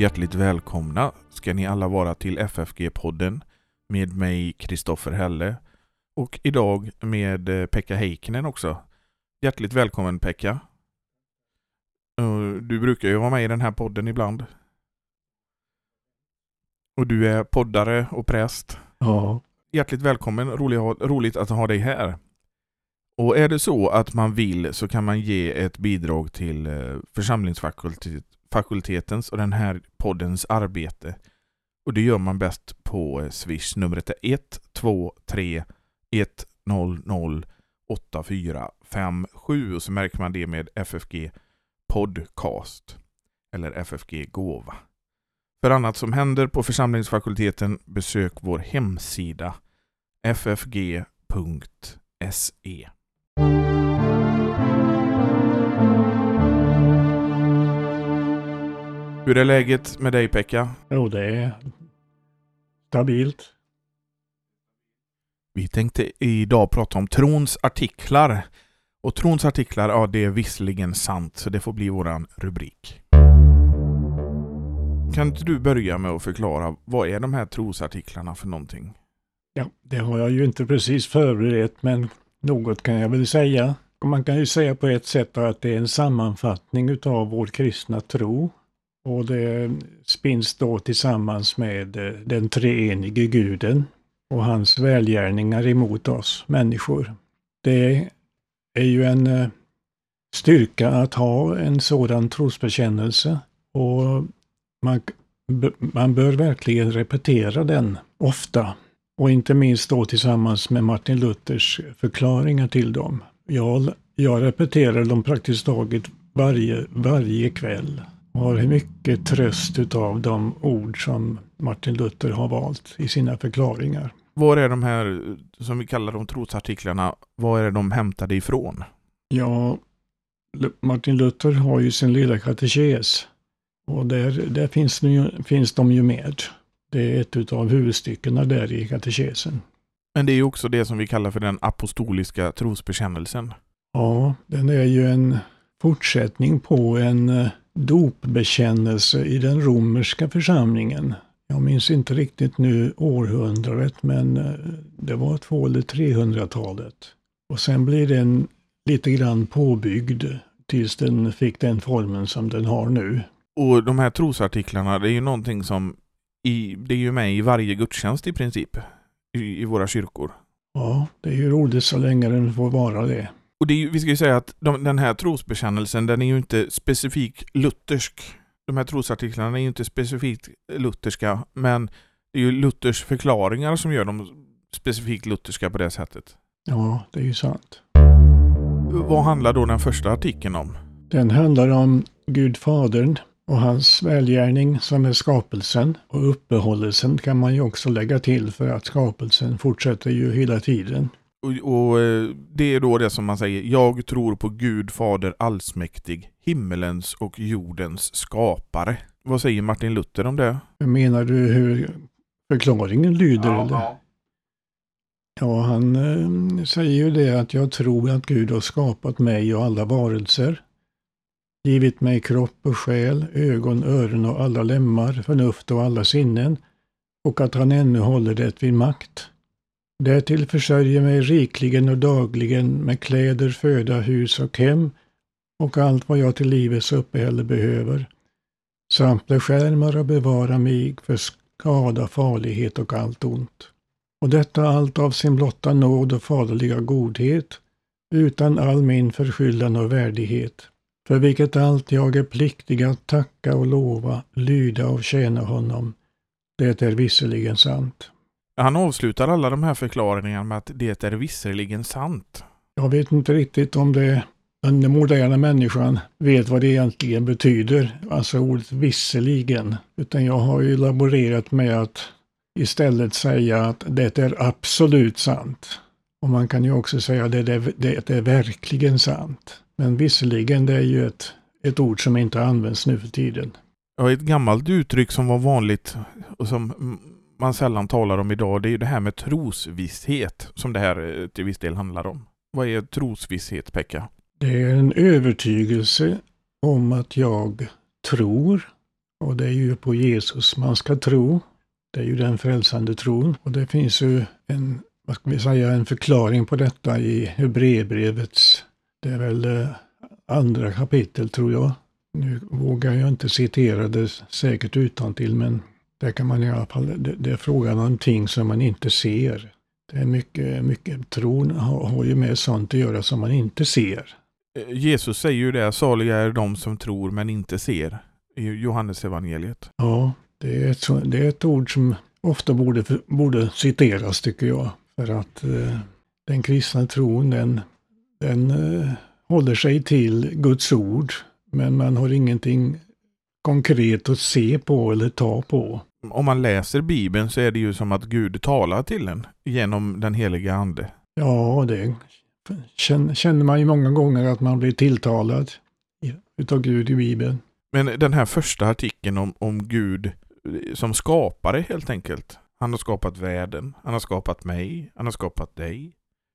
Hjärtligt välkomna ska ni alla vara till FFG-podden med mig Kristoffer Helle och idag med eh, Pekka Heikkinen också. Hjärtligt välkommen Pekka. Du brukar ju vara med i den här podden ibland. Och du är poddare och präst. Ja, Hjärtligt välkommen, roligt, att ha dig här. Och är det så att man vill så kan man ge ett bidrag till eh, fakultetens och den här poddens arbete. Och det gör man bäst på eh, Swish. Numret är 123 100 8457 och så märker man det med FFG Podcast eller FFG Gåva. För annat som händer på församlingsfakulteten besök vår hemsida ffg.se. Hur är läget med dig Pekka? jo det är stabilt. Vi tänkte idag prata om trons artiklar. Och trons artiklar, ja det är visserligen sant, så det får bli våran rubrik. Kan inte du börja med att förklara, vad är de här trosartiklarna för någonting? Ja, det har jag ju inte precis förberett, men något kan jag väl säga. Man kan ju säga på ett sätt att det är en sammanfattning utav vår kristna tro. Och det spinns då tillsammans med eh, den treenige guden och hans välgärningar emot oss människor. Det är ju en eh, styrka att ha en sådan trosbekännelse och man, man bör verkligen repetera den ofta. Och inte minst då tillsammans med Martin Luthers förklaringar till dem. Jag, jag repeterar dem praktiskt taget varje, varje kväll. Har mycket tröst utav de ord som Martin Luther har valt i sina förklaringar. Var är de här, som vi kallar de trosartiklarna, var är de hämtade ifrån? Ja, Martin Luther har ju sin lilla katekes. Och där, där finns, de ju, finns de ju med. Det är ett utav huvudstyckena där i katekesen. Men det är ju också det som vi kallar för den apostoliska trosbekännelsen. Ja, den är ju en fortsättning på en eh, dopbekännelse i den romerska församlingen. Jag minns inte riktigt nu århundradet, men eh, det var två eller 300-talet. Och sen blir den lite grann påbyggd tills den fick den formen som den har nu. Och de här trosartiklarna, det är ju någonting som i, det är ju med i varje gudstjänst i princip. I, i våra kyrkor. Ja, det är ju roligt så länge den får vara det. Och det är, vi ska ju säga att de, den här trosbekännelsen, den är ju inte specifik luthersk. De här trosartiklarna är ju inte specifikt lutherska, men det är ju Luthers förklaringar som gör dem specifikt lutherska på det sättet. Ja, det är ju sant. Vad handlar då den första artikeln om? Den handlar om Gud Fadern och hans välgärning som är skapelsen. Och uppehållelsen kan man ju också lägga till för att skapelsen fortsätter ju hela tiden. Och, och eh, det är då det som man säger, jag tror på Gud Fader allsmäktig, himmelens och jordens skapare. Vad säger Martin Luther om det? Menar du hur förklaringen lyder? eller? Ja, han eh, säger ju det att jag tror att Gud har skapat mig och alla varelser. Givit mig kropp och själ, ögon, öron och alla lemmar, förnuft och alla sinnen. Och att han ännu håller det vid makt. Därtill försörjer mig rikligen och dagligen med kläder, föda, hus och hem och allt vad jag till livets uppehälle behöver. Samt beskärmar och bevara mig för skada, farlighet och allt ont. Och detta allt av sin blotta nåd och faderliga godhet, utan all min förskyllan och värdighet, för vilket allt jag är pliktig att tacka och lova, lyda och tjäna honom. Det är visserligen sant. Han avslutar alla de här förklaringarna med att det är visserligen sant. Jag vet inte riktigt om det den moderna människan vet vad det egentligen betyder, alltså ordet visserligen. Utan jag har ju laborerat med att istället säga att det är absolut sant. Och man kan ju också säga att det är, det är verkligen sant. Men visserligen, det är ju ett, ett ord som inte används nu för tiden. Ja, ett gammalt uttryck som var vanligt och som man sällan talar om idag, det är ju det här med trosvisshet som det här eh, till viss del handlar om. Vad är trosvisshet, Pekka? Det är en övertygelse om att jag tror Och det är ju på Jesus man ska tro. Det är ju den frälsande tron. Och det finns ju en, vad ska vi säga, en förklaring på detta i Hebreerbrevets, det är väl eh, andra kapitel tror jag. Nu vågar jag inte citera det säkert utan till men där kan man i alla fall, det, det är frågan om ting som man inte ser. Det är mycket, mycket, tron har, har ju med sånt att göra som man inte ser. Eh, Jesus säger ju det, saliga är de som tror men inte ser. I Johannes evangeliet. Ja, det är, ett, det är ett ord som ofta borde, borde citeras tycker jag. För att eh, den kristna tron den, den eh, håller sig till Guds ord. Men man har ingenting konkret att se på eller ta på. Om man läser Bibeln så är det ju som att Gud talar till en genom den heliga Ande. Ja, det känner man ju många gånger att man blir tilltalad utav Gud i Bibeln. Men den här första artikeln om, om Gud som skapare helt enkelt. Han har skapat världen, han har skapat mig, han har skapat dig.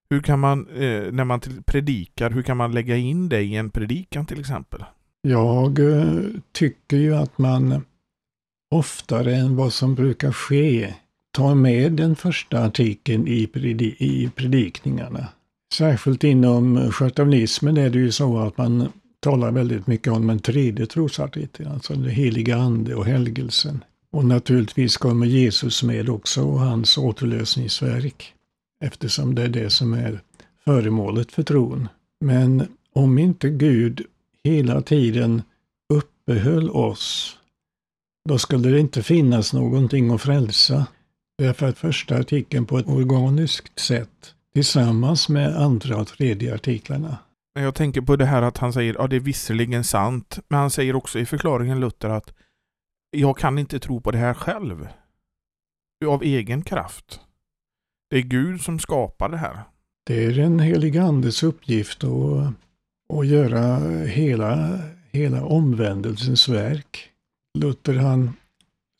Hur kan man, eh, när man predikar, hur kan man lägga in det i en predikan till exempel? Jag eh, tycker ju att man oftare än vad som brukar ske tar med den första artikeln i, predi i predikningarna. Särskilt inom skötavnismen är det ju så att man talar väldigt mycket om den tredje trosartikeln, alltså den heliga ande och helgelsen. Och naturligtvis kommer Jesus med också och hans återlösningsverk, eftersom det är det som är föremålet för tron. Men om inte Gud hela tiden uppehöll oss, då skulle det inte finnas någonting att frälsa. Därför att första artikeln på ett organiskt sätt tillsammans med andra och tredje artiklarna. Jag tänker på det här att han säger, ja det är visserligen sant, men han säger också i förklaringen Luther att jag kan inte tro på det här själv. Av egen kraft. Det är Gud som skapar det här. Det är den heliga Andes uppgift att, att göra hela, hela omvändelsens verk. Luther han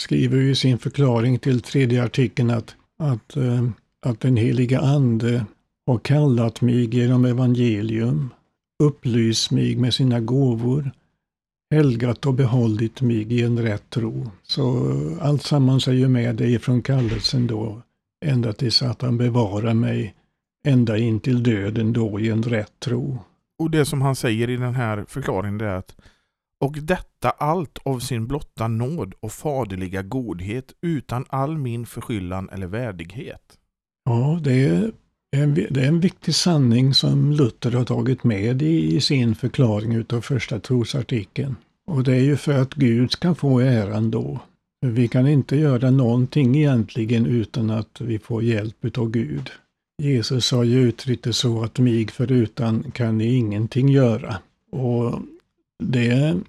skriver i sin förklaring till tredje artikeln att, att, eh, att den heliga Ande har kallat mig genom evangelium, upplyst mig med sina gåvor, helgat och behållit mig i en rätt tro. Så allt sammans är ju med dig från kallelsen då, ända tills att han bevarar mig ända in till döden då i en rätt tro. Och det som han säger i den här förklaringen är att och detta allt av sin blotta nåd och faderliga godhet utan all min förskyllan eller värdighet. Ja, det är en, det är en viktig sanning som Luther har tagit med i, i sin förklaring utav första trosartikeln. Och det är ju för att Gud ska få äran då. Vi kan inte göra någonting egentligen utan att vi får hjälp utav Gud. Jesus har ju uttryckt det så att mig förutan kan ni ingenting göra. Och det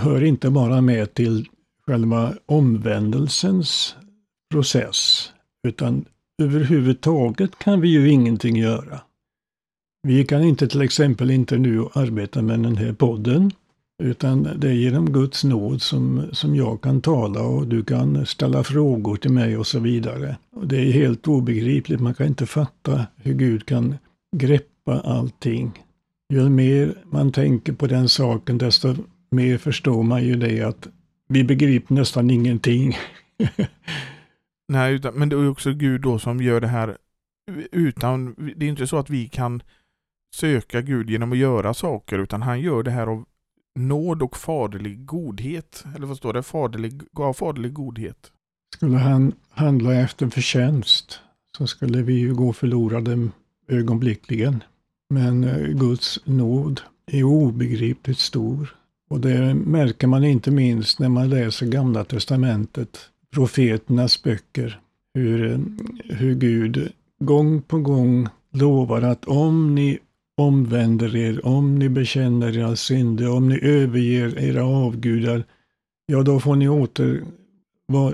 hör inte bara med till själva omvändelsens process, utan överhuvudtaget kan vi ju ingenting göra. Vi kan inte till exempel inte nu arbeta med den här podden, utan det är genom Guds nåd som, som jag kan tala och du kan ställa frågor till mig och så vidare. Och det är helt obegripligt, man kan inte fatta hur Gud kan greppa allting. Ju mer man tänker på den saken, desto mer förstår man ju det att vi begriper nästan ingenting. Nej, utan, men det är också Gud då som gör det här utan, det är inte så att vi kan söka Gud genom att göra saker, utan han gör det här av nåd och faderlig godhet. Eller vad står det? Faderlig, ja, faderlig godhet. Skulle han handla efter förtjänst så skulle vi ju gå förlorade ögonblickligen. Men eh, Guds nåd är obegripligt stor. Och det märker man inte minst när man läser Gamla Testamentet, profeternas böcker. Hur, eh, hur Gud gång på gång lovar att om ni omvänder er, om ni bekänner era synder, om ni överger era avgudar, ja då får ni åter,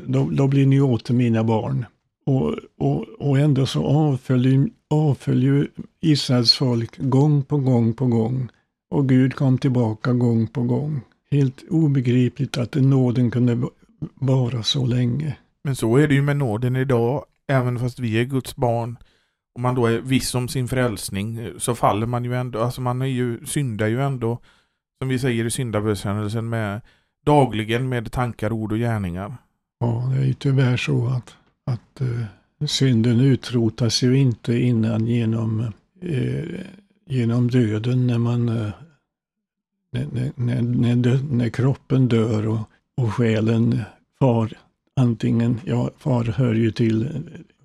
då, då blir ni åter mina barn. Och, och, och ändå så avföljer, avföljer Israels folk gång på gång på gång. Och Gud kom tillbaka gång på gång. Helt obegripligt att nåden kunde vara så länge. Men så är det ju med nåden idag, även fast vi är Guds barn. Om man då är viss om sin frälsning så faller man ju ändå, alltså man är ju, syndar ju ändå, som vi säger i syndabekännelsen med dagligen med tankar, ord och gärningar. Ja, det är ju tyvärr så att, att uh, synden utrotas ju inte innan genom, eh, genom döden när man eh, när, när, när, när, kroppen dör och, och själen far antingen, ja, far hör ju till,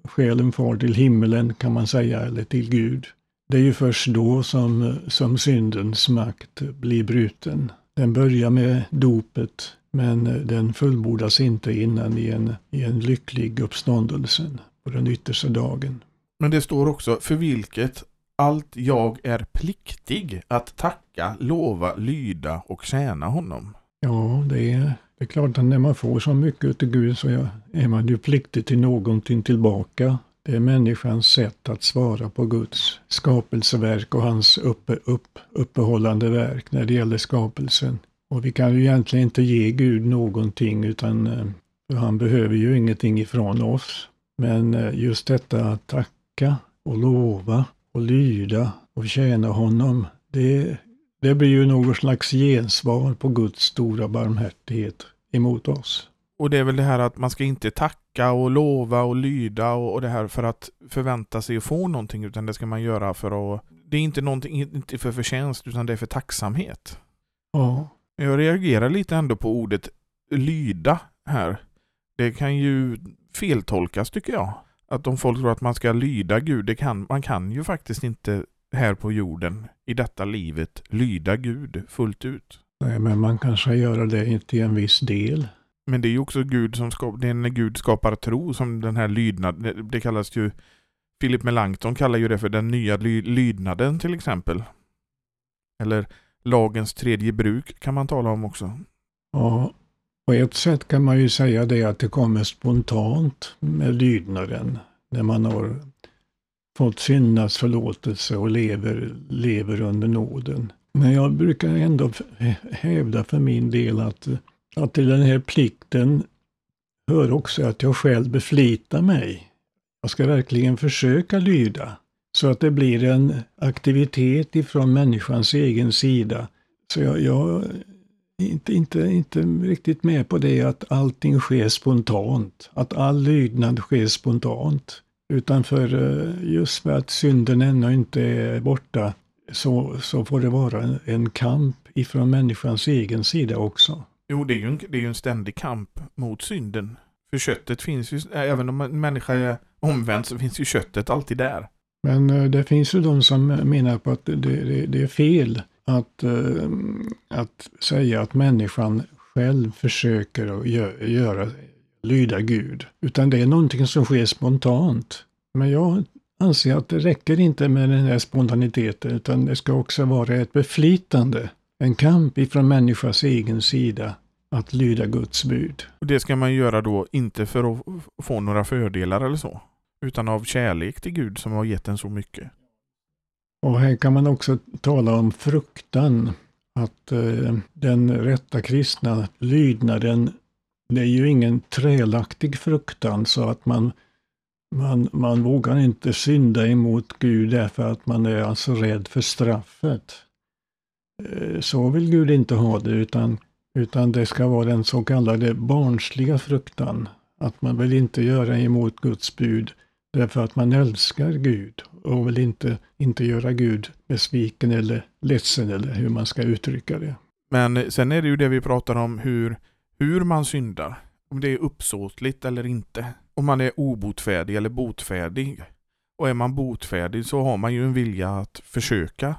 själen far till himmelen kan man säga, eller till Gud. Det är ju först då som, som syndens makt blir bruten. Den börjar med dopet, men den fullbordas inte innan i en, i en lycklig uppståndelse på den yttersta dagen. Men det står också, för vilket allt jag är pliktig att tacka, lova, lyda och tjäna honom. Ja, det är, det är klart att när man får så mycket av Gud så är man ju pliktig till någonting tillbaka. Det är människans sätt att svara på Guds skapelseverk och hans uppe, upp, uppehållande verk när det gäller skapelsen. Och vi kan ju egentligen inte ge Gud någonting utan för han behöver ju ingenting ifrån oss. Men eh, just detta att tacka och lova och lyda och tjäna honom, det, det blir ju något slags gensvar på Guds stora barmhärtighet emot oss. Och det är väl det här att man ska inte tacka och lova och lyda och, och det här för att förvänta sig att få någonting utan det ska man göra för att... Det är inte någonting, inte för förtjänst utan det är för tacksamhet. Ja. Jag reagerar lite ändå på ordet lyda här. Det kan ju feltolkas tycker jag. Att om folk tror att man ska lyda Gud, det kan, man kan ju faktiskt inte här på jorden, i detta livet, lyda Gud fullt ut. Nej, men man kanske gör det till en viss del. Men det är ju också Gud som skapar, det är när Gud skapar tro som den här lydnad, det kallas ju, Philip Melanchthon kallar ju det för den nya ly, lydnaden till exempel. Eller lagens tredje bruk kan man tala om också. Ja, på ett sätt kan man ju säga det att det kommer spontant med lydnaden. När man har fått syndas förlåtelse och lever, lever under nåden. Men jag brukar ändå hävda för min del att, att till den här plikten hör också att jag själv beflitar mig. Jag ska verkligen försöka lyda. Så att det blir en aktivitet ifrån människans egen sida. Så jag, jag inte, inte, inte riktigt med på det att allting sker spontant. Att all lydnad sker spontant. Utan för eh, just för att synden ännu inte är borta så, så får det vara en, kamp ifrån människans egen sida också. Jo, det är ju en, det är en ständig kamp mot synden. För köttet finns ju, även om en människa är omvänd så finns ju köttet alltid där. Men eh, det finns ju de som menar på att det, det, det är fel att, eh, att säga att människan själv försöker att göra, göra, lyda Gud. Utan det är någonting som sker spontant. Men jag anser att det räcker inte med den här spontaniteten utan det ska också vara ett beflitande. En kamp ifrån människans egen sida att lyda Guds bud. Och det ska man göra då inte för att få några fördelar eller så, utan av kärlek till Gud som har gett en så mycket. Och här kan man också tala om fruktan. Att eh, den rätta kristna lydnaden, det är ju ingen trälaktig fruktan så att man, man, man vågar inte synda emot Gud därför att man är alltså rädd för straffet. Eh, så vill Gud inte ha det utan, utan det ska vara den så kallade barnsliga fruktan. Att man vill inte göra emot Guds bud därför att man älskar Gud och vill inte, inte göra Gud besviken eller ledsen eller hur man ska uttrycka det. Men sen är det ju det vi pratar om hur, hur man syndar. Om det är uppsåtligt eller inte. Om man är obotfärdig eller botfärdig. Och är man botfärdig så har man ju en vilja att försöka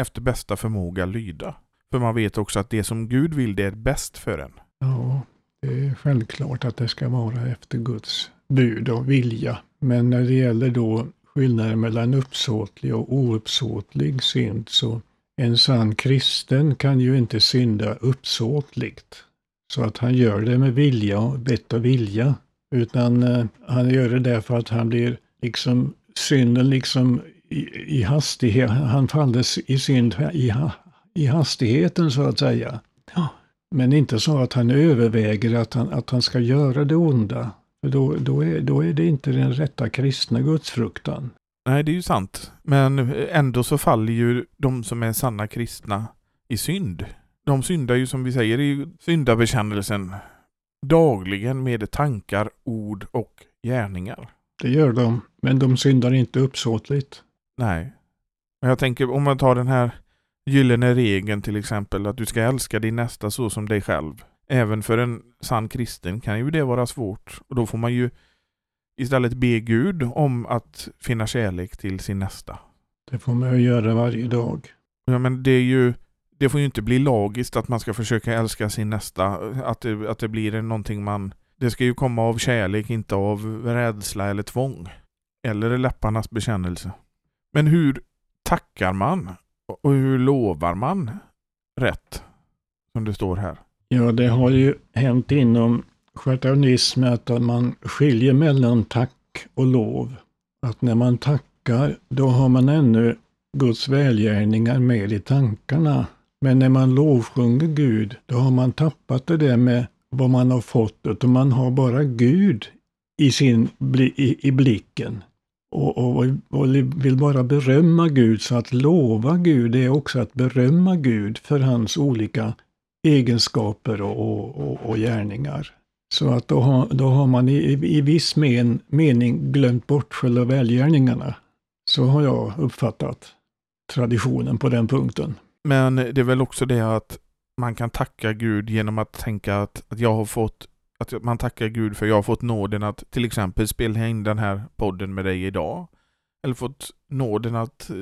efter bästa förmåga lyda. För man vet också att det som Gud vill det är bäst för en. Ja, det är självklart att det ska vara efter Guds bud och vilja. Men när det gäller då skillnaden mellan uppsåtlig och ouppsåtlig synd så en sann kristen kan ju inte synda uppsåtligt. Så att han gör det med vilja och vett och vilja. Utan eh, han gör det därför att han blir liksom, synden liksom i, i hastighet, han faller i synd i, i hastigheten så att säga. Men inte så att han överväger att han, att han ska göra det onda. Då, då, är, då är det inte den rätta kristna gudsfruktan. Nej, det är ju sant. Men ändå så faller ju de som är sanna kristna i synd. de syndar ju som vi säger i syndabekännelsen dagligen med tankar, ord och gärningar. Det gör de, men de syndar inte uppsåtligt. Nej. Men jag tänker om man tar den här gyllene regeln till exempel, att du ska älska din nästa så som dig själv. Även för en sann kristen kan ju det vara svårt. Och då får man ju istället be Gud om att finna kärlek till sin nästa. Det får man ju göra varje dag. Ja, men det är ju det får ju inte bli lagiskt att man ska försöka älska sin nästa. Att det, att det blir någonting man... Det ska ju komma av kärlek, inte av rädsla eller tvång. Eller läpparnas bekännelse. Men hur tackar man? Och hur lovar man rätt? Som det står här. Ja, det har ju hänt inom schartaunism att man skiljer mellan tack och lov. Att när man tackar, då har man ännu Guds välgärningar med i tankarna. Men när man lovsjunger Gud, då har man tappat det där med vad man har fått, utan man har bara Gud i, sin, i, i blicken. Och, och, och, vill bara berömma Gud, så att lova Gud är också att berömma Gud för hans olika egenskaper och, och, och gärningar. Så att då har, då har man i, i viss men, mening glömt bort själva välgärningarna. Så har jag uppfattat traditionen på den punkten. Men det är väl också det att man kan tacka Gud genom att tänka att, att jag har fått att man tackar Gud för jag har fått nåden att till exempel spela in den här podden med dig idag. Eller fått nåden att eh,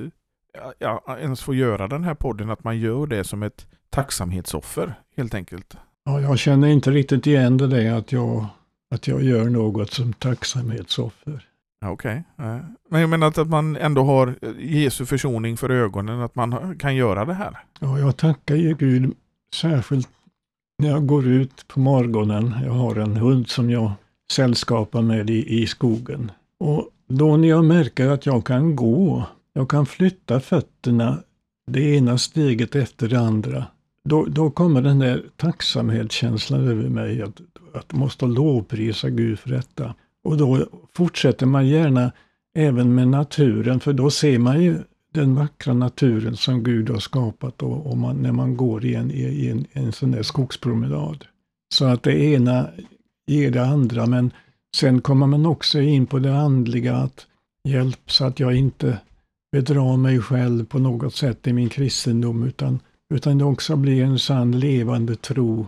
ja, ens få göra den här podden, att man gör det som ett tacksamhetsoffer helt enkelt. Ja, jag känner inte riktigt igen det där att jag, att jag gör något som tacksamhetsoffer. Okej. Okay. Men jag menar att man ändå har Jesu försoning för ögonen, att man kan göra det här. Ja, jag tackar ju Gud särskilt när jag går ut på morgonen. Jag har en hund som jag sällskapar med i, i skogen. Och då när jag märker att jag kan gå, jag kan flytta fötterna det ena steget efter det andra. Då, då kommer den där tacksamhetskänslan över mig, att, att jag måste lovprisa Gud för detta. Och då fortsätter man gärna även med naturen, för då ser man ju den vackra naturen som Gud har skapat och, och man, när man går i en, i en, en sån där skogspromenad. Så att det ena ger det andra, men sen kommer man också in på det andliga, att hjälp så att jag inte bedrar mig själv på något sätt i min kristendom, utan, utan det också blir en sann levande tro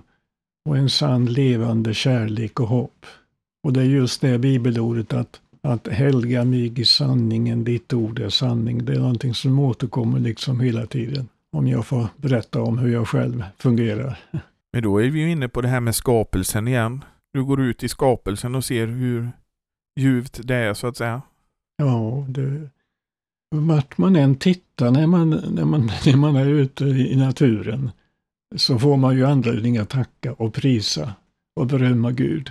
och en sann levande kärlek och hopp. Och det är just det bibelordet att, att helga mig i sanningen, ditt ord är sanning. Det är någonting som återkommer liksom hela tiden. Om jag får berätta om hur jag själv fungerar. Men då är vi ju inne på det här med skapelsen igen. Du går ut i skapelsen och ser hur djupt det är så att säga. Ja, det, vart man än tittar när man, när, man, när man är ute i naturen så får man ju anledning att tacka och prisa och berömma Gud.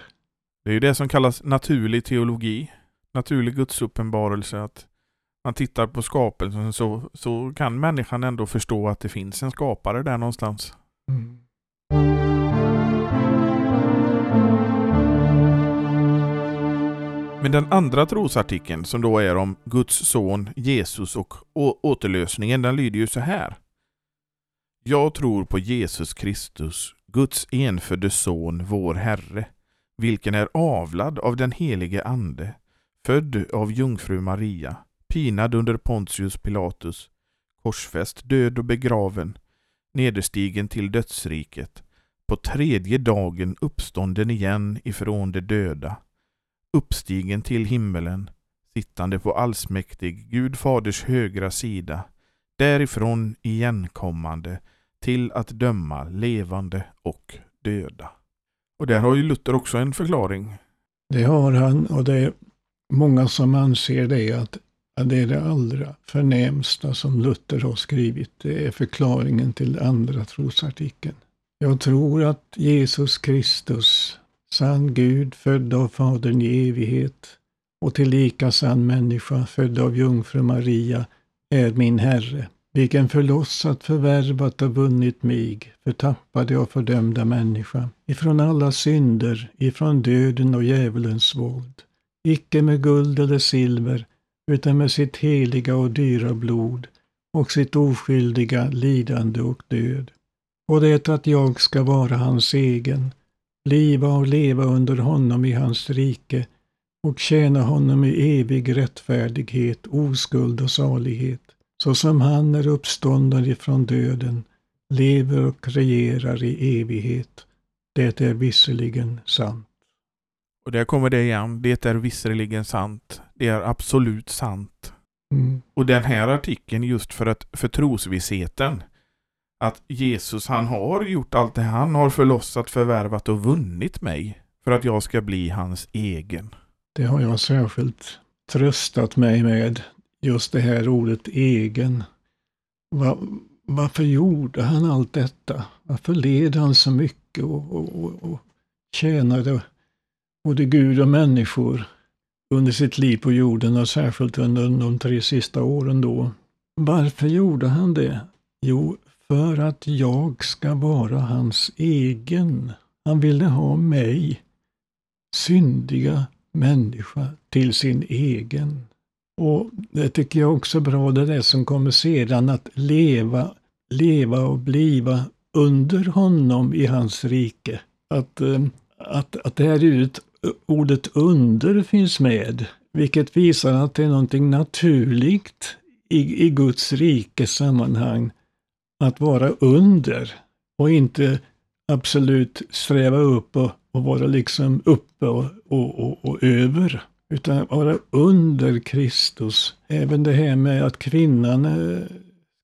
Det är ju det som kallas naturlig teologi. Naturlig gudsuppenbarelse. Att man tittar på skapelsen så, så kan människan ändå förstå att det finns en skapare där någonstans. Mm. Men den andra trosartikeln som då är om Guds son Jesus och återlösningen, den lyder ju så här. Jag tror på Jesus Kristus, Guds enfödde son, vår Herre, vilken är avlad av den helige Ande, född av jungfru Maria, pinad under Pontius Pilatus, korsfäst, död och begraven, nederstigen till dödsriket, på tredje dagen uppstånden igen ifrån de döda, uppstigen till himmelen, sittande på allsmäktig Gud faders högra sida, därifrån igenkommande till att döma levande och döda. Och där har ju Luther också en förklaring. Det har han och det är många som anser det att det är det allra förnämsta som Luther har skrivit. Det är förklaringen till andra trosartikeln. Jag tror att Jesus Kristus, sann Gud, född av Fadern i evighet och tillika sann människa, född av jungfru Maria, är min Herre. Vilken förlossat, förvärvat och vunnit mig, förtappade och fördömda människa, ifrån alla synder, ifrån döden och djävulens våld, icke med guld eller silver, utan med sitt heliga och dyra blod och sitt oskyldiga lidande och död, och det att jag ska vara hans egen, bliva och leva under honom i hans rike och tjäna honom i evig rättfärdighet, oskuld och salighet, så som han är uppstånden ifrån döden, lever och regerar i evighet. Det är visserligen sant. Och där kommer det igen. Det är visserligen sant. Det är absolut sant. Mm. Och den här artikeln just för att för trosvissheten. Att Jesus han har gjort allt det. Han har förlossat, förvärvat och vunnit mig. För att jag ska bli hans egen. Det har jag särskilt tröstat mig med. Just det här ordet egen. Va, varför gjorde han allt detta? Varför led han så mycket och, och, och, och tjänade både Gud och människor under sitt liv på jorden och särskilt under de tre sista åren då. Varför gjorde han det? Jo, för att jag ska vara hans egen. Han ville ha mig, syndiga människa, till sin egen. Och det tycker jag också är bra, det där som kommer sedan, att leva, leva och bliva under honom i hans rike. Att, eh, att, att det här ut, ordet under finns med, vilket visar att det är någonting naturligt i, i Guds rikes sammanhang att vara under och inte absolut sträva upp och, och vara liksom uppe och, och, och, och över. Utan vara under Kristus. Även det här med att kvinnan eh,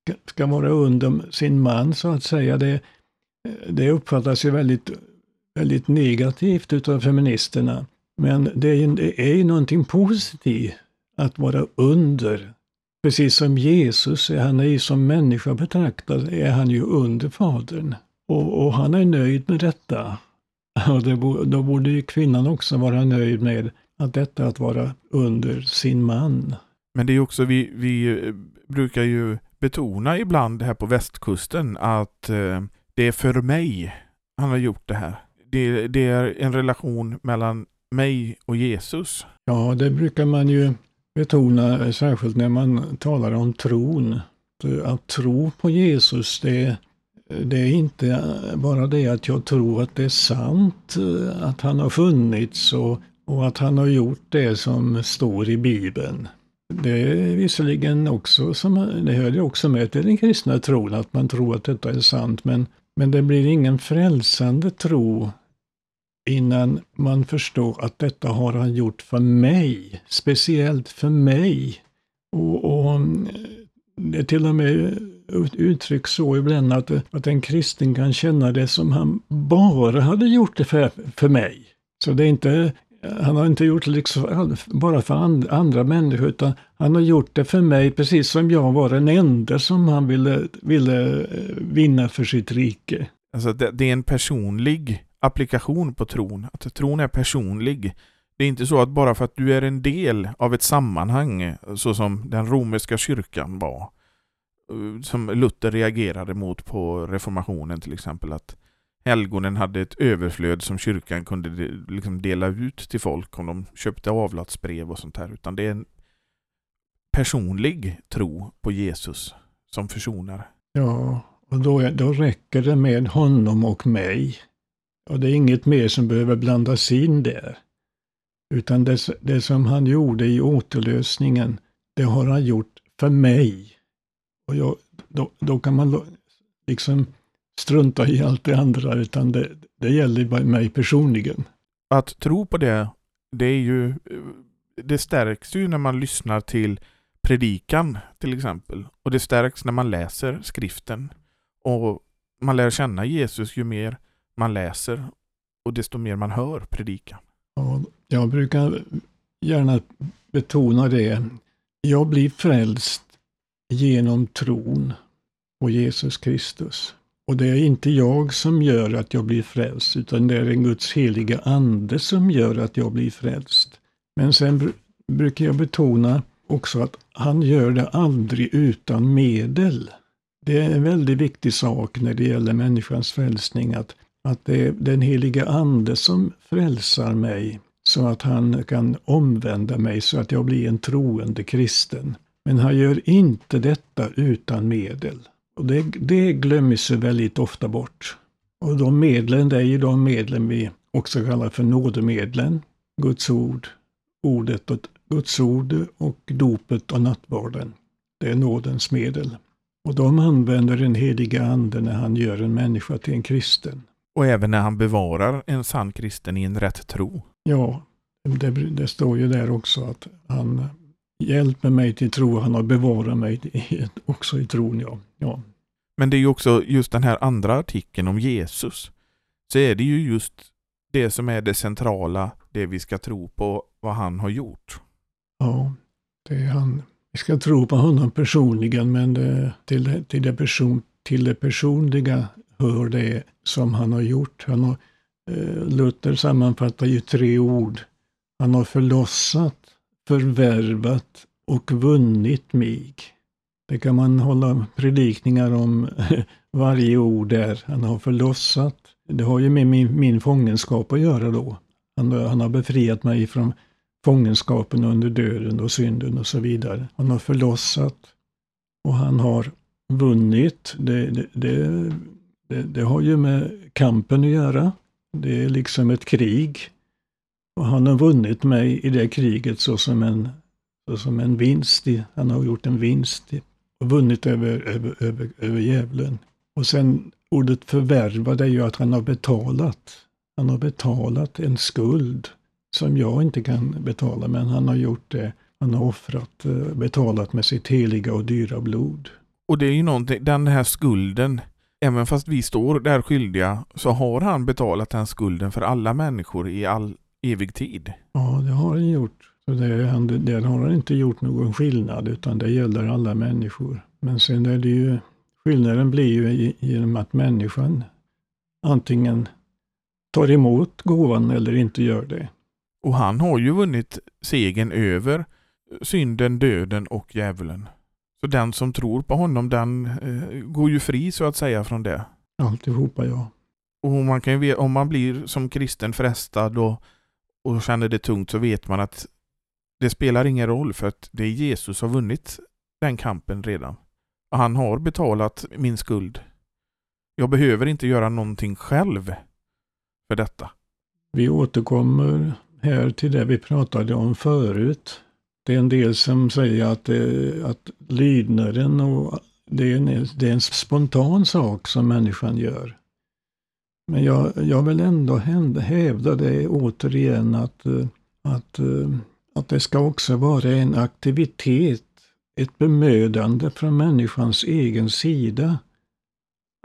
ska, ska vara under sin man så att säga. Det, eh, det uppfattas ju väldigt, väldigt negativt utav feministerna. Men det är, ju, det är ju någonting positivt att vara under. Precis som Jesus, han är ju som människa betraktad, är han ju under Fadern. Och, och han är nöjd med detta. Och det, då borde ju kvinnan också vara nöjd med att detta att vara under sin man. Men det är också, vi, vi brukar ju betona ibland här på västkusten att eh, det är för mig han har gjort det här. Det, det är en relation mellan mig och Jesus. Ja, det brukar man ju betona, särskilt när man talar om tron. Att tro på Jesus, det, det är inte bara det att jag tror att det är sant, eh, att han har funnits och, och att han har gjort det som står i Bibeln. Det är visserligen också, som, det hör ju också med till den kristna tron, att man tror att detta är sant, men, men det blir ingen frälsande tro innan man förstår att detta har han gjort för mig, speciellt för mig. Och, och eh, det är till och med uttrycks så ibland att, eh, att en kristen kan känna det som han bara hade gjort det för, för mig. Så det är inte, eh, han har inte gjort det liksom bara för and, andra människor, utan han har gjort det för mig precis som jag var den enda som han ville, ville vinna för sitt rike. Alltså det, det är en personlig applikation på tron, att tron är personlig. Det är inte så att bara för att du är en del av ett sammanhang, så som den romerska kyrkan var, eh, som Luther reagerade mot på reformationen till exempel, att helgonen hade ett överflöd som kyrkan kunde liksom dela ut till folk om de köpte avlatsbrev och sånt här, utan det är en personlig tro på Jesus som försonar. Ja, och då, då räcker det med honom och mig. Och det är inget mer som behöver blandas in där. Utan det, det som han gjorde i återlösningen, det har han gjort för mig. Och jag, då, då kan man liksom strunta i allt det andra, utan det, det gäller mig personligen. Att tro på det, det är ju, det stärks ju när man lyssnar till predikan till exempel. Och det stärks när man läser skriften. Och man lär känna Jesus ju mer man läser och desto mer man hör predikan. Ja, jag brukar gärna betona det. Jag blir frälst genom tron på Jesus Kristus. Och det är inte jag som gör att jag blir frälst, utan det är en Guds heliga ande som gör att jag blir frälst. Men sen brukar jag betona också att han gör det aldrig utan medel. Det är en väldigt viktig sak när det gäller människans frälsning, att att det är den heliga Ande som frälsar mig så att han kan omvända mig så att jag blir en troende kristen. Men han gör inte detta utan medel. Och det, det glöms väldigt ofta bort. Och de medlen, det är ju de medlen vi också kallar för nådemedlen. Guds ord, ordet och Guds ord och dopet och nattvarden. Det är nådens medel. Och de använder den heliga ande när han gör en människa till en kristen. Och även när han bevarar en sann kristen i en rätt tro. Ja, det, det står ju där också att han hjälper mig till tro, han har bevarat mig också i tron. Ja. ja. Men det är ju också just den här andra artikeln om Jesus. Så är det ju just det som är det centrala, det vi ska tro på, vad han har gjort. Ja, det är han. Vi ska tro på honom personligen, men det, till, till, det person, till det personliga hör det som han har gjort. Han har, eh, Luther sammanfattar ju tre ord. Han har förlossat, förvärvat och vunnit mig. Det kan man hålla predikningar om varje ord där. Han har förlossat. Det har ju med min, min fångenskap att göra då. Han, han har befriat mig från fångenskapen under döden och synden och så vidare. Han har förlossat och han har vunnit. Det, det, det, det, det har ju med kampen att göra. Det är liksom ett krig. Och han har vunnit mig i det kriget såsom en, såsom en vinst. I, han har gjort en vinst i, och vunnit över, över, över, över djävulen. Och sen ordet förvärva, det är ju att han har betalat. Han har betalat en skuld som jag inte kan betala, men han har gjort det. Han har offrat, eh, betalat med sitt heliga och dyra blod. Och det är ju någonting, den här skulden, även fast vi står där skyldiga, så har han betalat den skulden för alla människor i all evig tid. Ja, det har han gjort. Så det, han, där har han inte gjort någon skillnad, utan det gäller alla människor. Men sen är det ju, skillnaden blir ju genom att människan antingen tar emot gåvan eller inte gör det. Och han har ju vunnit segern över synden, döden och djävulen. Så den som tror på honom, den eh, går ju fri så att säga från det. Alltihopa, ja. Och man kan ju, om man blir som kristen frestad och, och känner det tungt så vet man att det spelar ingen roll för att det är Jesus som har vunnit den kampen redan. Han har betalat min skuld. Jag behöver inte göra någonting själv för detta. Vi återkommer här till det vi pratade om förut. Det är en del som säger att, det, att lydnaden och det är, en, det är en spontan sak som människan gör. Men jag, jag vill ändå hävda det återigen att, eh, att, eh, att det ska också vara en aktivitet, ett bemödande från människans egen sida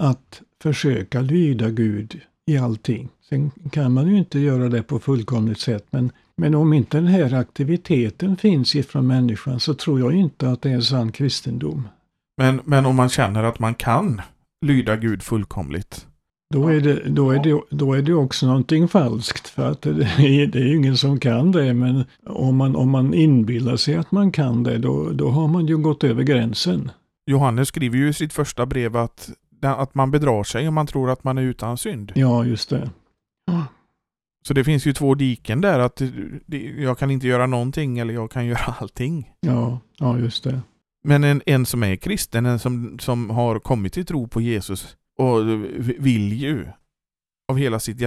att försöka lyda Gud i allting. Sen kan man ju inte göra det på fullkomligt sätt, men, men om inte den här aktiviteten finns ifrån människan så tror jag inte att det är sann kristendom. Men, men om man känner att man kan lyda Gud fullkomligt? Då är, det, då, är det, då är det också någonting falskt. För att det är, det är ingen som kan det. Men om man, om man inbillar sig att man kan det, då, då har man ju gått över gränsen. Johannes skriver ju i sitt första brev att, att man bedrar sig om man tror att man är utan synd. Ja, just det. Så det finns ju två diken där, att jag kan inte göra någonting eller jag kan göra allting. Ja, ja just det. Men en, en som är kristen, en som, som har kommit till tro på Jesus och vill ju av hela sitt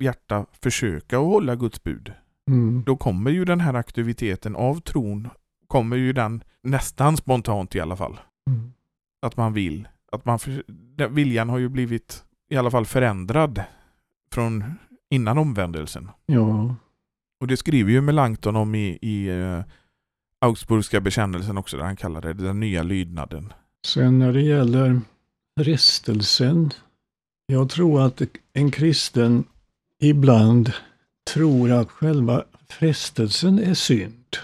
hjärta försöka att hålla Guds bud. Mm. Då kommer ju den här aktiviteten av tron, kommer ju den nästan spontant i alla fall. Mm. Att man vill. Att man, viljan har ju blivit i alla fall förändrad från innan omvändelsen. Ja. Och det skriver ju Melanchthon om i, i uh, Augsburgska bekännelsen också, där han kallar det den nya lydnaden. Sen när det gäller frestelsen. Jag tror att en kristen ibland tror att själva frestelsen är synd.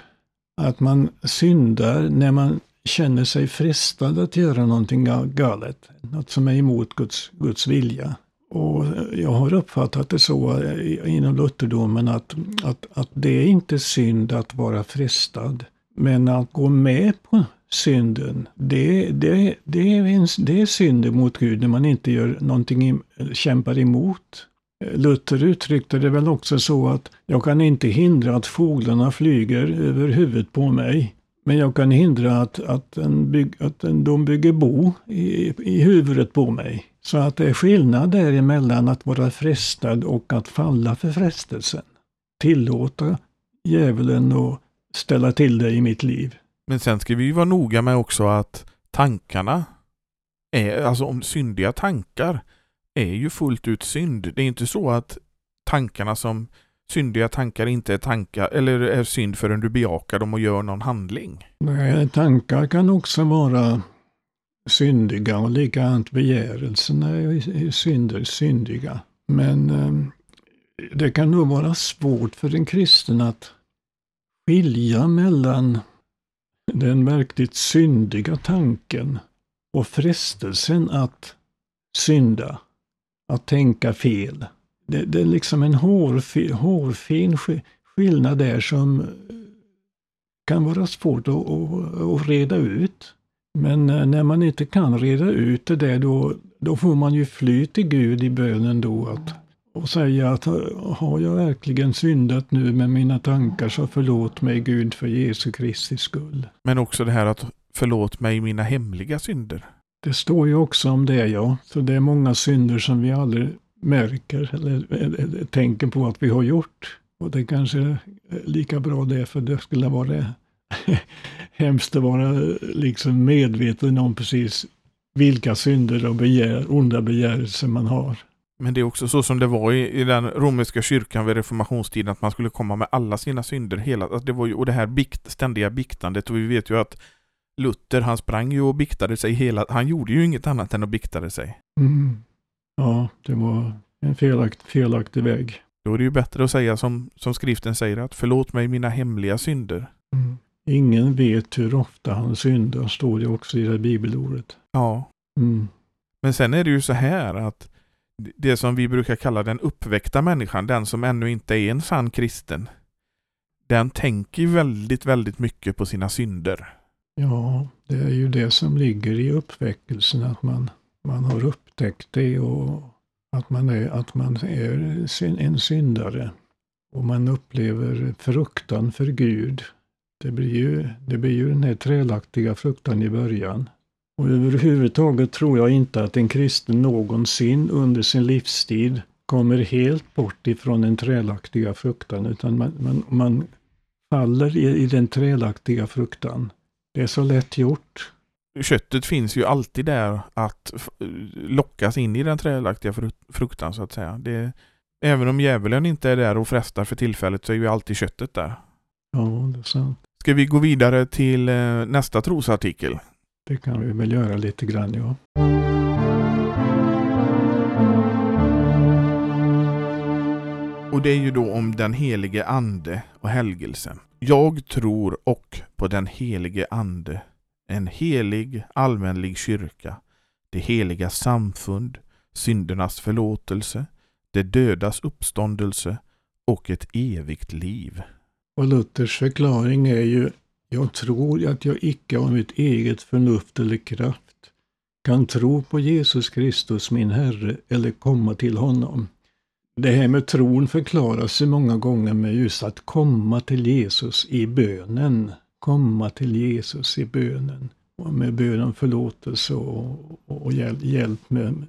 Att man syndar när man känner sig frestad att göra någonting galet. Något som är emot Guds, Guds vilja. Och jag har uppfattat det så eh, inom lutherdomen att, att, att det är inte synd att vara frestad. Men att gå med på synden, det, det, det, är, en, det är synd mot Gud när man inte gör någonting, kämpar emot. Luther uttryckte det väl också så att jag kan inte hindra att fåglarna flyger över huvudet på mig. Men jag kan hindra att, att, en bygg, att en, de bygger bo i, i huvudet på mig. Så att det är skillnad däremellan att vara frestad och att falla för frestelsen. Tillåta djävulen att ställa till det i mitt liv. Men sen ska vi ju vara noga med också att tankarna är, alltså om syndiga tankar är ju fullt ut synd. Det är inte så att tankarna som syndiga tankar inte är tankar eller är synd förrän du bejakar dem och gör någon handling. Nej, tankar kan också vara syndiga och likadant begärelserna är synder, syndiga. Men ehm, det kan nog vara svårt för en kristen att skilja mellan den verkligt syndiga tanken och frestelsen att synda, att tänka fel. Det, det är liksom en hårfin, hårfin skillnad där som kan vara svårt att, att, att reda ut. Men eh, när man inte kan reda ut det där då, då får man ju fly till Gud i bönen då att, och säga att har jag verkligen syndat nu med mina tankar så förlåt mig Gud för Jesu Kristi skull. Men också det här att förlåt mig mina hemliga synder. Det står ju också om det ja. Så det är många synder som vi aldrig märker eller, eller tänker på att vi har gjort. Och det kanske är lika bra det för det skulle vara hemskt att vara liksom medveten om precis vilka synder och begär, onda begärelser man har. Men det är också så som det var i, i den romerska kyrkan vid reformationstiden, att man skulle komma med alla sina synder. Hela, alltså det var ju, och det här bikt, ständiga biktandet, och vi vet ju att Luther, han sprang ju och biktade sig hela, han gjorde ju inget annat än att biktade sig. Mm. Ja, det var en felakt, felaktig väg. Då är det ju bättre att säga som, som skriften säger, att förlåt mig mina hemliga synder. Mm. Ingen vet hur ofta han syndar, står det också i det bibelordet. Ja. Mm. Men sen är det ju så här att det som vi brukar kalla den uppväckta människan, den som ännu inte är en sann kristen, den tänker väldigt, väldigt mycket på sina synder. Ja, det är ju det som ligger i uppväckelsen, att man, man har upptäckt det och att man är, att man är en syndare. Och man upplever fruktan för Gud. Det blir ju, det blir ju den här trälaktiga fruktan i början. Och överhuvudtaget tror jag inte att en kristen någonsin under sin livstid kommer helt bort ifrån den trälaktiga fruktan, utan man, man, man faller i, i den trälaktiga fruktan. Det är så lätt gjort. Köttet finns ju alltid där att lockas in i den trälaktiga fruktan så att säga. Det, även om djävulen inte är där och frestar för tillfället så är ju alltid köttet där. Ja, det är sant. Ska vi gå vidare till eh, nästa trosartikel? Det kan vi väl göra lite grann, ja. Och det är ju då om den helige ande och helgelsen. Jag tror och på den helige ande, en helig allmänlig kyrka, det heliga samfund, syndernas förlåtelse, det dödas uppståndelse och ett evigt liv. Och Luthers förklaring är ju jag tror att jag icke av mitt eget förnuft eller kraft kan tro på Jesus Kristus min Herre eller komma till honom. Det här med tron förklaras ju många gånger med just att komma till Jesus i bönen. Komma till Jesus i bönen. Och med bön om förlåtelse och, och hjälp, hjälp med,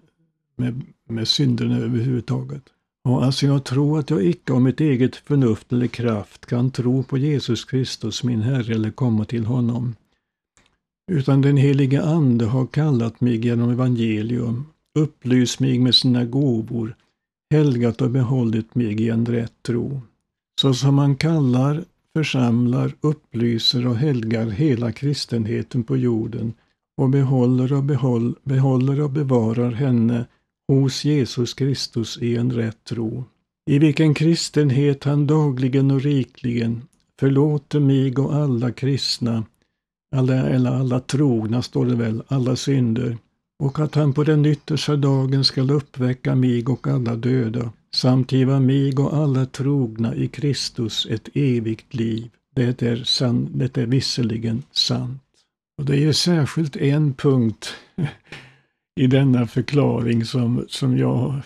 med, med synderna överhuvudtaget. Och alltså jag tror att jag icke av mitt eget förnuft eller kraft kan tro på Jesus Kristus min Herre eller komma till honom. Utan den helige Ande har kallat mig genom evangelium, upplyst mig med sina gåvor, helgat och behållit mig i en rätt tro. Så som man kallar, församlar, upplyser och helgar hela kristenheten på jorden och behåller och, behåll, behåller och bevarar henne hos Jesus Kristus i en rätt tro, i vilken kristenhet han dagligen och rikligen förlåter mig och alla kristna, alla, eller alla trogna står det väl, alla synder, och att han på den yttersta dagen skall uppväcka mig och alla döda, samt giva mig och alla trogna i Kristus ett evigt liv. Det är, san, det är visserligen sant. Och det är ju särskilt en punkt i denna förklaring som, som jag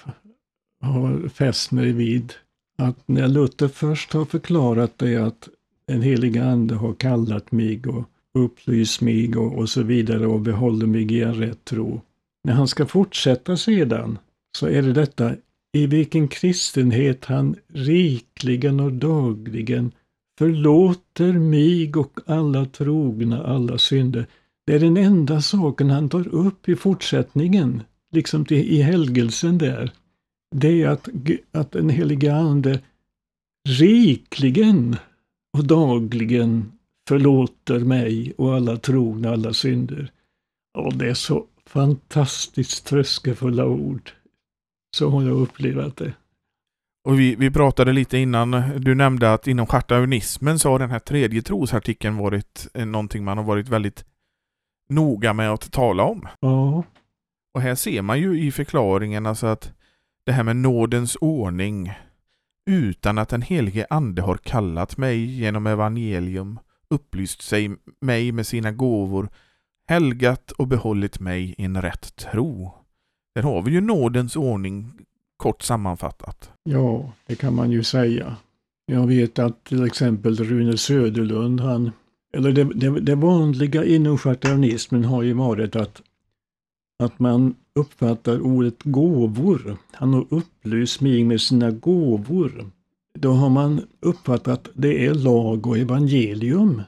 har fäst mig vid. Att när Luther först har förklarat det att den heliga ande har kallat mig och upplyst mig och, och så vidare och behåller mig i en rätt tro. När han ska fortsätta sedan så är det detta i vilken kristenhet han rikligen och dagligen förlåter mig och alla trogna alla synder. Det är den enda saken han tar upp i fortsättningen, liksom till, i helgelsen där. Det är att, att den helige Ande rikligen och dagligen förlåter mig och alla trogna alla synder. Och det är så fantastiskt tröskefulla ord. Så har jag upplevt det. Och vi, vi pratade lite innan, du nämnde att inom chartaunismen så har den här tredje trosartikeln varit eh, någonting man har varit väldigt noga med att tala om. Ja. Och här ser man ju i förklaringen alltså att det här med nådens ordning utan att den helige ande har kallat mig genom evangelium, upplyst sig mig med sina gåvor, helgat och behållit mig i en rätt tro. Där har vi ju nådens ordning kort sammanfattat. Ja, det kan man ju säga. Jag vet att till exempel Rune Söderlund, han, eller det, det, det vanliga inom schartaunismen har ju varit att, att man uppfattar ordet gåvor. Han har upplyst mig med sina gåvor. Då har man uppfattat att det är lag och evangelium.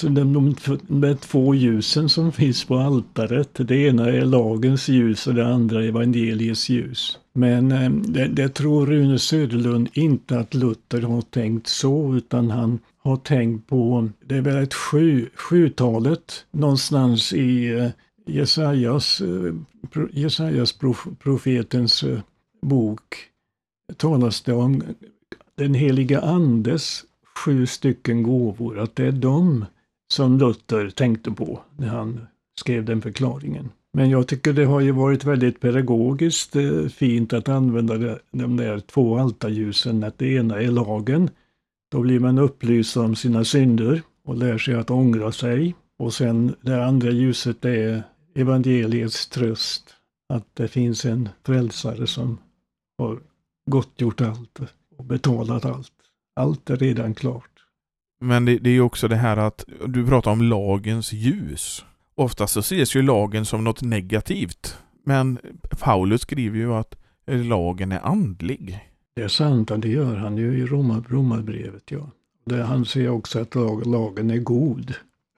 Så de, de, de två ljusen som finns på altaret, det ena är lagens ljus och det andra är evangeliets ljus. Men eh, det, det tror Rune Söderlund inte att Luther har tänkt så, utan han har tänkt på, det är väl ett sju, sjutalet någonstans i eh, Jesajas, eh, Jesajas profetens eh, bok talas det om den heliga andes sju stycken gåvor, att det är de som Luther tänkte på när han skrev den förklaringen. Men jag tycker det har ju varit väldigt pedagogiskt fint att använda de där två altarljusen, att det ena är lagen. Då blir man upplyst om sina synder och lär sig att ångra sig. Och sen det andra ljuset är evangeliets tröst. Att det finns en frälsare som har gottgjort allt och betalat allt. Allt är redan klart. Men det, det är ju också det här att du pratar om lagens ljus. Oftast så ses ju lagen som något negativt. Men Paulus skriver ju att lagen är andlig. Det är sant, det gör han ju i Romarbrevet. Ja. Det, han säger också att lag, lagen är god.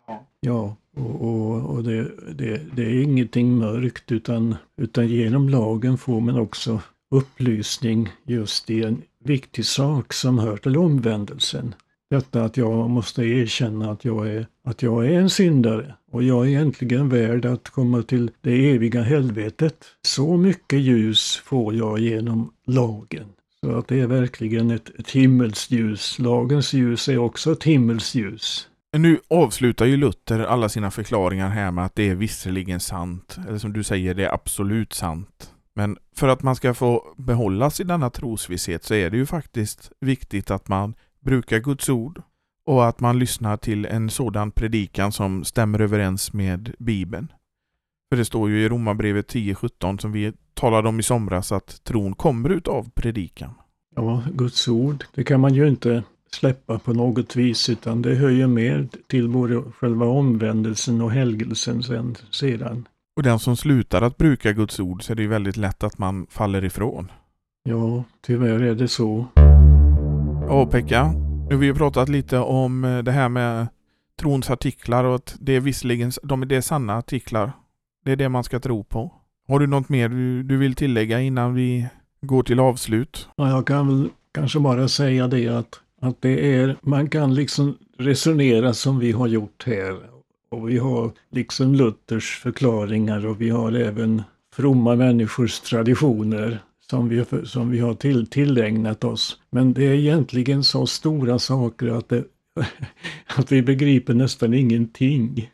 Ja, ja och, och, och det, det, det, är ingenting mörkt utan, utan genom lagen får man också upplysning just i en viktig sak som hör till omvändelsen. Detta att jag måste erkänna att jag, är, att jag är en syndare och jag är egentligen värd att komma till det eviga helvetet. Så mycket ljus får jag genom lagen. Så att det är verkligen ett, ett himmelsljus. Lagens ljus är också ett himmelsljus. Nu avslutar ju Luther alla sina förklaringar här med att det är visserligen sant, eller som du säger, det är absolut sant. Men för att man ska få behållas i denna trosvisshet så är det ju faktiskt viktigt att man brukar Guds ord och att man lyssnar till en sådan predikan som stämmer överens med Bibeln. För det står ju i Romarbrevet 10.17 som vi talade om i somras att tron kommer utav predikan. Ja, Guds ord, det kan man ju inte släppa på något vis utan det hör ju med till både själva omvändelsen och helgelsen sen, sedan. Och den som slutar att bruka Guds ord så är det ju väldigt lätt att man faller ifrån. Ja, tyvärr är det så. Ja, Pekka. Nu har vi ju pratat lite om eh, det här med trons artiklar och att det är visserligen de, det är sanna artiklar. Det är det man ska tro på. Har du något mer du, du vill tillägga innan vi går till avslut? Ja, jag kan väl kanske bara säga det att, att det är, man kan liksom resonera som vi har gjort här. Och vi har liksom Luthers förklaringar och vi har även fromma människors traditioner som vi, som vi har till, tillägnat oss. Men det är egentligen så stora saker att, det, att vi begriper nästan ingenting.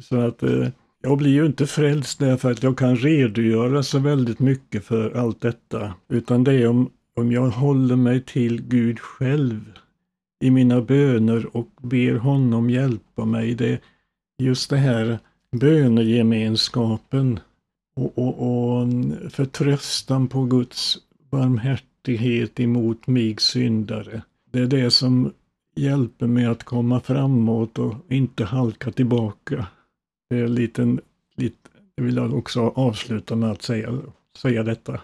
Så att eh, jag blir ju inte frälst därför att jag kan redogöra så väldigt mycket för allt detta. Utan det är om, om jag håller mig till Gud själv i mina böner och ber honom hjälpa mig. Det just det här bönegemenskapen och, och, och förtröstan på Guds barmhärtighet emot mig syndare. Det är det som hjälper mig att komma framåt och inte halka tillbaka. Det är liten, lite, jag vill också avsluta med att säga, säga detta.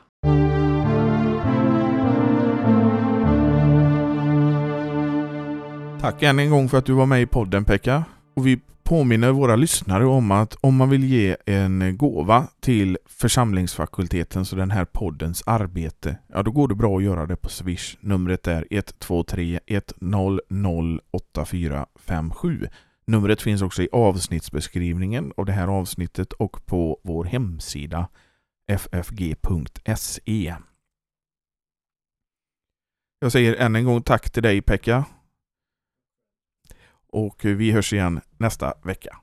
Tack än en gång för att du var med i podden Pekka. Och vi påminner våra lyssnare om att om man vill ge en gåva till församlingsfakultetens och den här poddens arbete, ja då går det bra att göra det på Swish. Numret är 123 100 8457. Numret finns också i avsnittsbeskrivningen av det här avsnittet och på vår hemsida ffg.se. Jag säger än en gång tack till dig Pekka och vi hörs igen nästa vecka.